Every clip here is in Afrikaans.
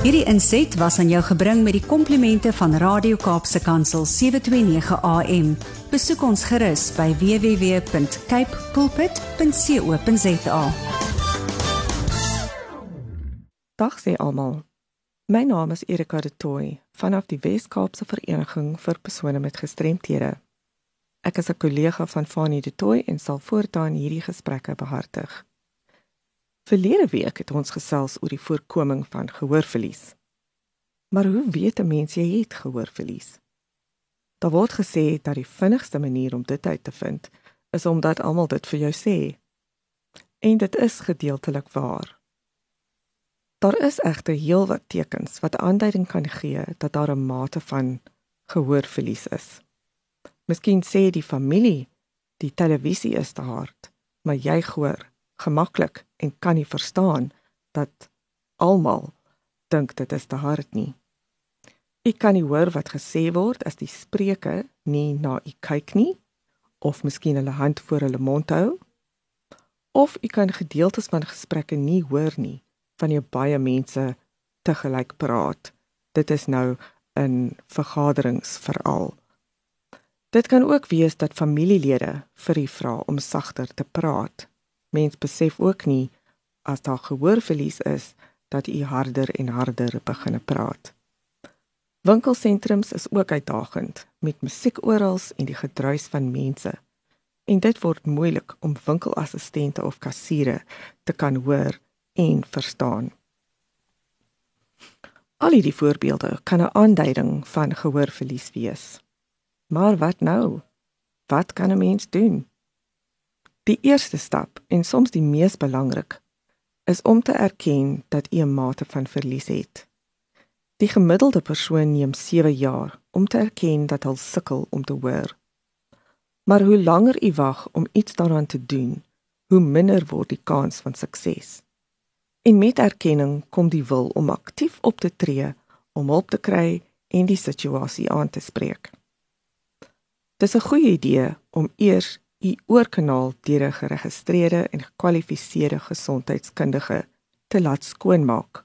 Hierdie inset was aan jou gebring met die komplimente van Radio Kaapse Kansel 729 AM. Besoek ons gerus by www.cape pulpit.co.za. Dag sê almal. My naam is Erika de Tooy vanaf die Wes-Kaapse Vereniging vir persone met gestremthede. Ek is 'n kollega van Fanie de Tooy en sal voortaan hierdie gesprekke behartig. Verlede week het ons gesels oor die voorkoming van gehoorverlies. Maar hoe weet 'n mens jy het gehoorverlies? Daar word gesê dat die vinnigste manier om dit uit te vind is omdat almal dit vir jou sê. En dit is gedeeltelik waar. Daar is egter heelwat tekens wat aanduiding kan gee dat daar 'n mate van gehoorverlies is. Miskien sê die familie die televisie is te hard, maar jy hoor gemaklik en kan nie verstaan dat almal dink dit is te hard nie. Ek kan nie hoor wat gesê word as die spreker nie na u kyk nie of miskien hulle hand voor hulle mond hou of u kan gedeeltes van gesprekke nie hoor nie van jy baie mense te gelyk praat. Dit is nou in vergaderings veral. Dit kan ook wees dat familielede vir u vra om sagter te praat mens besef ook nie as daar gehoorverlies is dat u harder en harder begin praat. Winkelsentrums is ook uitdagend met musiek oral en die gedruis van mense. En dit word moeilik om winkelassistente of kassiere te kan hoor en verstaan. Al hierdie voorbeelde kan 'n aanduiding van gehoorverlies wees. Maar wat nou? Wat kan 'n mens doen? Die eerste stap en soms die mees belangrik is om te erken dat u 'n mate van verlies het. Die gemiddelde persoon neem 7 jaar om te erken dat hy sukkel om te hoor. Maar hoe langer u wag om iets daaraan te doen, hoe minder word die kans van sukses. En met erkenning kom die wil om aktief op te tree, om hulp te kry en die situasie aan te spreek. Dis 'n goeie idee om eers u oorkanaal deur 'n geregistreerde en gekwalifiseerde gesondheidskundige te laat skoonmaak.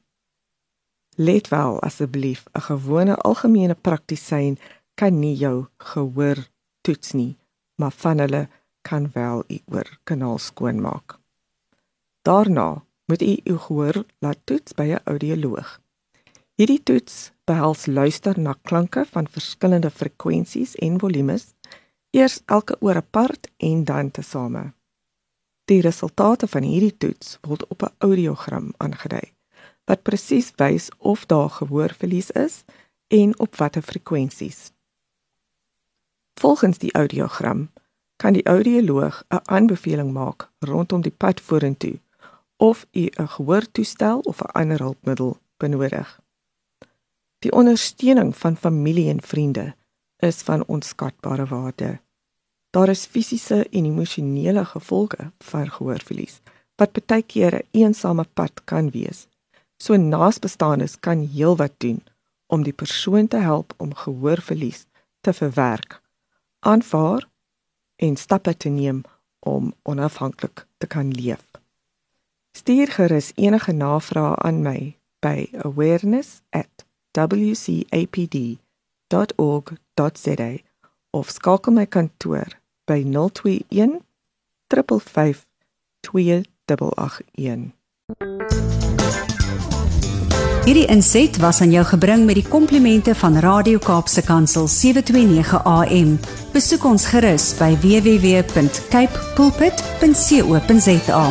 Let wel asseblief, 'n gewone algemene praktisyn kan nie jou gehoor toets nie, maar van hulle kan wel u oorkanaal skoonmaak. Daarna moet u u gehoor laat toets by 'n audioloog. Hierdie toets behels luister na klanke van verskillende frekwensies en volumes eers elke oor apart en dan tesame. Die resultate van hierdie toets word op 'n audiogram aangedui wat presies wys of daar gehoorverlies is en op watter frekwensies. Volgens die audiogram kan die audioloog 'n aanbeveling maak rondom die pad vorentoe of u 'n gehoortoestel of 'n ander hulpmiddel benodig. Die ondersteuning van familie en vriende is van onskatbare waarde. Daar is fisiese en emosionele gevolge van gehoorverlies wat baie keer 'n eensame pad kan wees. So naasbestaanes kan heelwat doen om die persoon te help om gehoorverlies te verwerk, aanvaar en stappe te neem om onafhanklik te kan leef. Stuur gerus enige navrae aan my by awareness@wcapd.org.za of skakel my kantoor by 021 355 2881. Hierdie inset was aan jou gebring met die komplimente van Radio Kaapse Kansel 729 AM. Besoek ons gerus by www.cape pulpit.co.za.